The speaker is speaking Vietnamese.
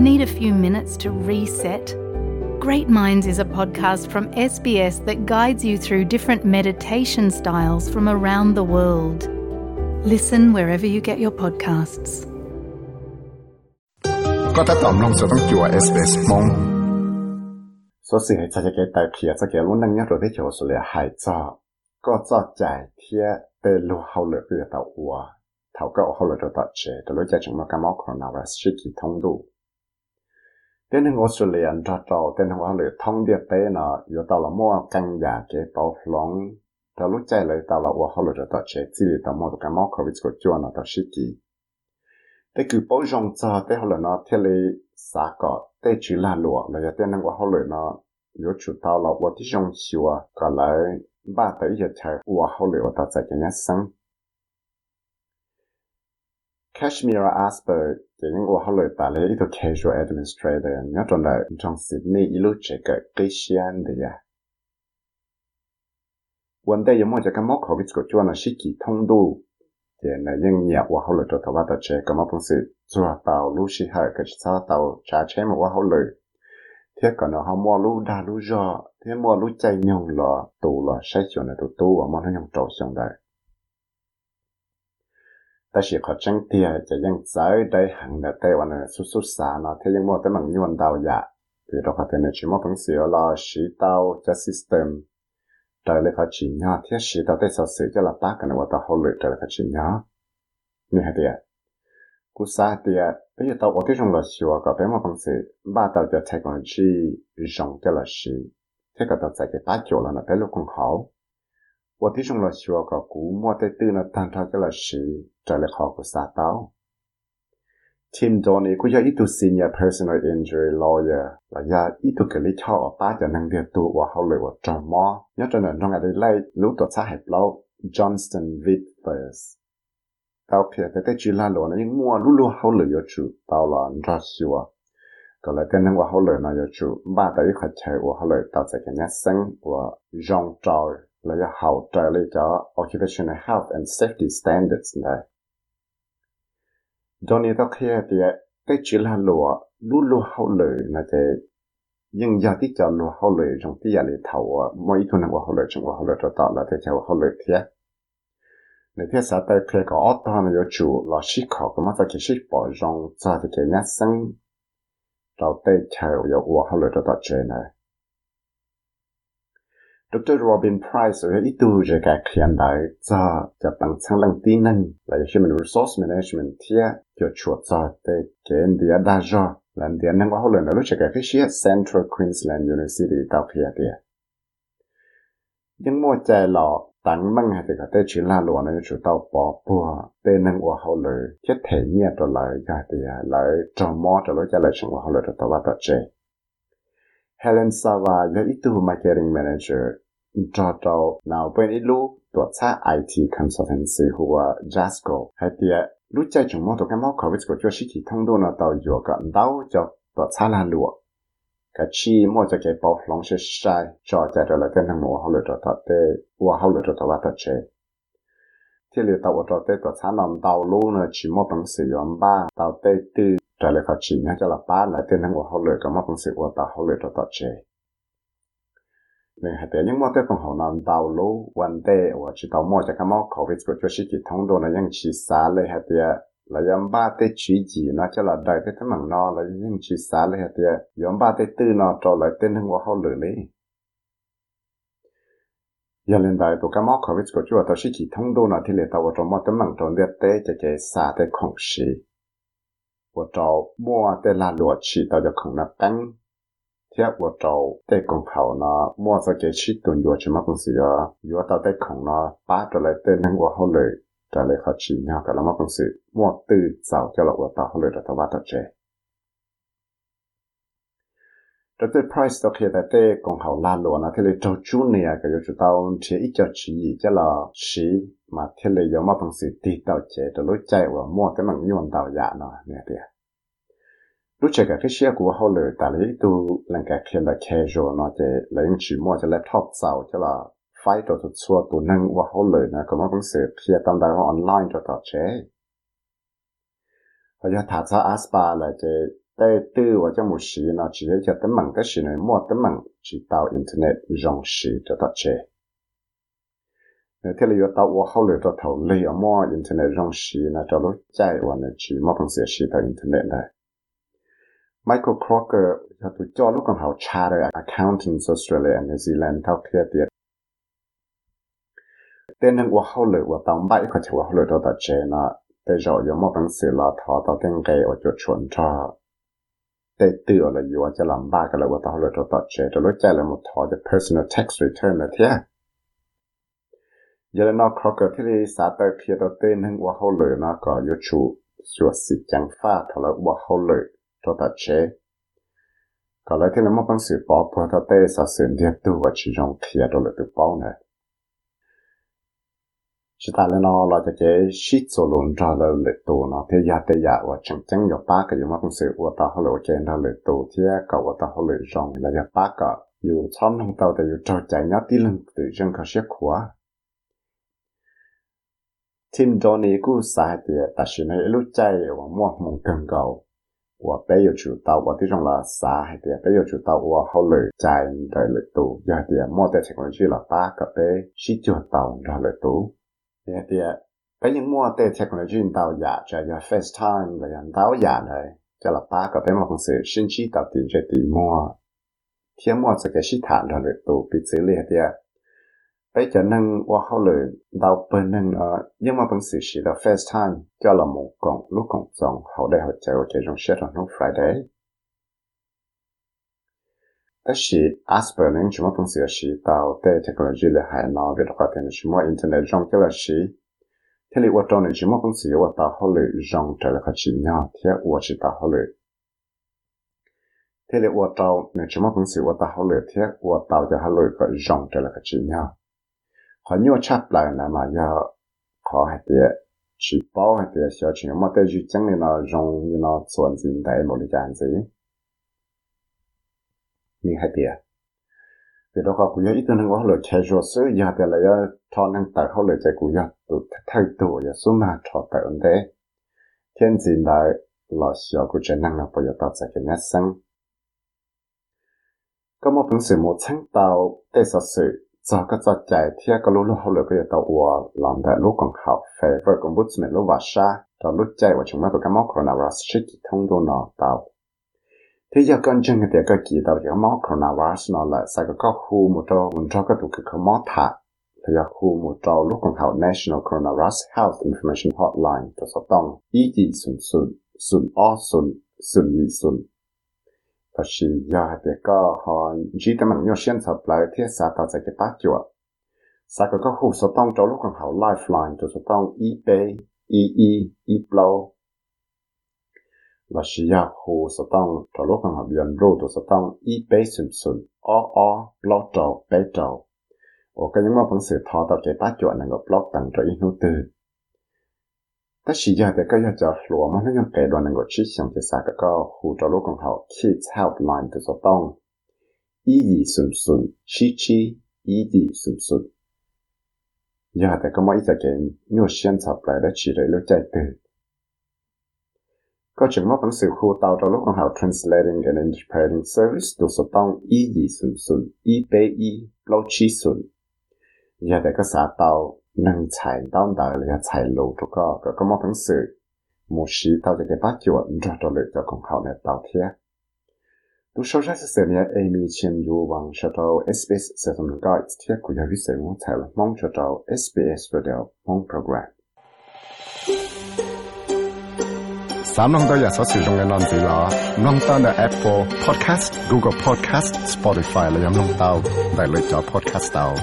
Need a few minutes to reset? Great Minds is a podcast from SBS that guides you through different meditation styles from around the world. Listen wherever you get your podcasts. 覺得當龍就當叫 SBS 夢。所以係七隻嘅大片，只嘅龍能一路啲橋出嚟係作，個作在天被路後來遇到我，頭個後來就到這，到了家中嘛，感冒 coronavirus tên hưng Australia cho trâu tên hưng hoa lửa thông điệp tế nó yếu tàu là mua căng giả chế bảo lòng để lúc chạy lời tàu là ua hậu lực tàu chế chỉ lì tàu mua tàu cái cảm ơn vịt của chua nó tàu sĩ kỳ tế cứ bảo rong cho, tế hoa lửa nó thế lì xã cọ tế chỉ là lụa. Là giờ tên hưng hoa lửa nó yếu chủ tàu là ua tí rong xìu cả lời ba tới giờ chạy ua hậu lực tàu chạy cái nhát sáng. Kashmir Asper thì những ua hậu lực tại lấy ít casual administrator nhớ trong đời trong Sydney ilu chế cái cái xian đấy à vấn đề giống như cái mốc covid của chúa là sĩ kỳ thông đủ thì là những nhà ua hậu lực cho tàu bắt chế cái mốc phong sự cho tàu lu sĩ hai cái sao tàu cha chế một ua hậu lực thế còn nó họ mua lu đa lu do thế mua lu chạy nhông lò, tù là sai chuyện là tù tù và mua nó nhông trâu xong đấy ta chỉ có chẳng tia จะยังใจได้หังแต่วันนั้นสุสุสานะที่ยังมัวแต่มันยวนดาวยาคือเราก็เป็นชิมอพังเสียลอชีเตาจะสิสเต็มแต่เลยเขาชิญญาที่ชีเตาได้สื่อสื่อจะละปากันว่าตาเขาเลยแต่เลยเขาชิญญานี่ฮะเดียกูซาเดียไปอยู่ตาวันที่ชงละชัวก็เป็นมอพังเสียบ้าตาจะเทคโนโลยีจงจะละชีที่ก็ตัดใจกับป้าเกี่ยวแล้วนะเป็นลูกของเขา 我弟兄了学个古，莫在对那探查个了事，这里好个啥道？Tim Donny 佢有一度 senior personal injury lawyer lawyer，嗱呀，一度佢呢抄我爸就能啲度我後來我做麼？一陣人中我哋嚟攞到差係撈 Johnston Vithers。tao kia cái cái chuyện là lo này mua lú lú hậu lợi cho chú tao là anh ra siêu à còn lại cái năng của hậu lợi này cho chú ba tới khách chơi của hậu lợi tao sẽ cái nhát sinh của Jean Charles occupational health and safety standards này. Đó nên đó khi thì à, cái chữ là lúa lúa lúa hậu lử là thế nhưng giờ tí cho lúa hậu lử trong tí giờ lý thầu à, mỗi thứ nào hậu lử trong hậu lử cho tạo là thế cho hậu lử thế. Nếu thế sao tới khi có ở đó là chủ là sĩ khó cái mà ta cái sĩ bỏ trong cho thì cái nhát sinh đầu tiên theo yêu hậu lử cho tạo chế này. Dr. Robin Price ở ít tu về các hiện đại cho cho bằng sang lăng tin năng là human resource management thia cho chuột cho để cái địa đa do, là địa năng qua lần lúc cái cái phía Central Queensland University tao phía địa nhưng mua chạy lọ tăng măng hay thì cái tế chuyển là lụa nên chủ tao bỏ bùa tê năng qua hậu lời, chết thể nhẹ rồi lại cái thì à, lại trò mò rồi lại chạy lời chẳng qua hậu lử rồi tao bắt đầu chơi Helen Sava là ít tu marketing manager, cho trâu nào bên ít lu tổ chức IT consultancy hoặc Jasco hay thì lúc chạy chúng mô tổ cái mốc COVID của cho sĩ thị thông đô nó tàu dựa cả đau cho tổ chức là lụa. Cái chi mô cho cái bảo lòng sẽ sai, cho chạy rồi là tên hàng mua hậu lửa cho thật tê và hậu lửa cho thật bắt chế thì liệu tàu cho tê tổ chức nằm tàu lu nó chỉ mô bằng sử dụng ba, tàu tê tư trả lời phát triển cho là ba là tên năng của họ lựa có mốc bằng sự của ta họ lựa cho ta chế nên hạt những món tết còn họ nằm tàu lú vấn đề và chỉ tàu mua cho cái món covid của cho sĩ chỉ thông đồ là những chỉ xá. Lấy hạt địa là yếm ba tết chỉ gì nó cho là đại tết thằng nó là những chỉ xá. Lấy hạt địa yếm ba tết tư nó cho lại tên năng của họ lử lý giờ lên đại tụ cái món covid của chúa tàu sĩ kỳ thông đồ nó thì lệ tàu cho món tết mảng trong địa cho cái xả tết không sĩ và cho mua tết là lúa chỉ tàu cho không nạp bánh thế của trâu tê công khẩu nó mua cho cái chi tuần vừa chỉ mà công sự đó vừa tao tê không nó ba trở lại tên năng của hậu lợi trở lại khó chỉ nhau cả là mà công sự mua từ giàu cho là của tao hậu lợi là tao bắt đầu 这对 Price đó chú này cái chỗ ít chỉ chỉ mà chơi lối mua cái à. chơi cái xe của họ lựa tại lấy tu lần cái kia là casual nó chỉ lấy chỉ mua cho laptop sao cho là phải đồ tụt xua tụ năng họ lựa nó có một sự kia tâm đại online cho tao chế. Và giờ thả ra aspa là chỉ tê tư và cho một sĩ nó chỉ để cho tấm bằng cái sĩ này mua tấm bằng chỉ tạo internet dòng sĩ cho tất chế thế là yo tạo wa hậu lửa cho thầu lì ở mua internet dòng sĩ là cho lúc chạy và nó chỉ mua bằng sĩ sĩ tạo internet này. Michael Crocker cho tôi cho lúc còn học Charter Accountants Australia and New Zealand, thao kia tiệt. Tên năng wa hậu lửa wa tạo bãi có thể wa hậu lửa cho tất chế nó. Để rồi yo mua bằng sĩ là thọ tạo tên gây ở chỗ chuẩn cho để tự là yo cho làm ba cái là wa tao lửa cho tất chế cho lúc chạy là một thọ the personal tax return là thế giờ nó Crocker thì đi xã tới phía đầu tên năng wa hậu lửa nó có yo chủ chúa sĩ chẳng pha thọ là wa hậu lửa cho ta chế có lẽ thì là một bằng sự bỏ bỏ ta tê sa sự điệp tu và chỉ trong kia đó là tự bảo này chỉ ta lên nó là cho cái shit số luôn ra là lệ tu nó thì ya tê ya và chẳng chẳng có ba cái một bằng sự của ta họ lựa chọn ra lệ tu thì cả của ta họ lựa chọn là ya ba cái dù chọn không tao thì dù cho chạy nhát tí lần tự chân có sức khỏe Tim Donny cũng sai thì ta chỉ nói lúc chạy và mua một cần cầu 我没有知道我这种了啥还得没有知道我后来在在了都有点莫得情况去了八个被是就到然后 tiệt thì ờ, bé những mua tê technology tàu giả cho giờ FaceTime và những tàu giả này, cho là ba cái bên mà cũng sự sinh chi tàu tiền cho tiền mua thiên mua sẽ cái sĩ thản rồi được tụ bị xử lý tiệt bé ờ, cho nâng qua hậu lử, đào bên nâng ở nhưng mà công sự sử dụng FaceTime cho là một công lúc công trong hậu đại hội chơi ở trên trong set on Friday تشي أسبرلين شما تنسي شي تاو تي تكنولوجي اللي هاي ناو في لغتين شما إنترنت جون كلا شي تلي وطوني شما تنسي وطا هولي جون تلقى شي نيا تيا وشي تا هولي tele wa tao ne chuma kun si wa ta ho le thia wa tao ja ha loi ko jong te la ka chi nya. Kha nyo chap la na ma ya kha ha te chi pao ha te xia chi ma te ji chang le na jong ni na chuan zin dai e mo le jan zi mình hay tiền vì đó có cũng nhớ, ít hơn quá lời chạy rồi sứ giờ thì là giờ cho năng tờ không lời chạy cũng nhớ. Tụ thay tụ giờ số mà cho tờ ổn thế. Thiên diện đại là xíu cũng chạy năng là bây giờ tạo ra cái nhất sinh có một phần sự một sáng tạo để sự sự cho cái cho chạy thì cái lúc lúc hậu lời bây giờ tàu ủa làm đại lúc còn học phải với còn bút mình lúc và xa rồi lúc chạy và chúng ta tụ cái móc còn là restrict thông đồ nào tạo thế giờ con chân cái cái kỳ đầu giờ máu coronavirus nó là sao cái có khu một trâu một trâu cái tụ cái cái máu thả. Thì giờ khu một trâu lúc còn học National Coronavirus Health Information Hotline cho số tông ý gì SUN SUN SUN o SUN SUN gì xuân. Và chỉ giờ thì có họ chỉ tâm mình nhau xuyên tập lại thiết sao tạo ra cái bát chuột? Sao có có khu số tông trong lúc còn học lifeline cho số tông eBay EE eBlow là chỉ giờ khu số tông trong lúc còn học biển rô cho số tông eBay sum sum o o block trâu bé trâu ở cái những mà phần sự thọ tạo cái bát chuột này có block tặng cho ít nút từ ta chỉ giờ thì cái giờ lúa mà nó những cái đoạn này có chỉ xong cái sao cái có hỗ trợ lúc còn học kids helpline từ số tông. I gì xuân xuân chi chi pla gì chi xuân lo thì te ก็จะมาเป็นสิวคูเตาตัวลูกของเขา translating and interpreting service ดูสต้องอียีสุนสุนอีเปอีโลชีสุนอย่าแต่ก็สาเตานั่งใช้ต้องเตาหรือใช้ลูกทุกก็ก็มาเป็นสื่อมูชีเตาจะเก็บปัจจุบันจะตัวเลือกของเขาในเตาเทียดูโซเชียลสื่อเนี่ยเอมีเชียนยูวังชะตาวเอสบีเอสเซตันไกด์เทียกุยาวิเศษมุ่งใช้มองชะตาวเอสบีเอสวิดีโอมองโปรแกรม 三弄到日所使用嘅软件啦，弄到嘅 Apple Podcast、Google Podcast、Spotify 啦，有弄到，嚟嚟咗 Podcast 到。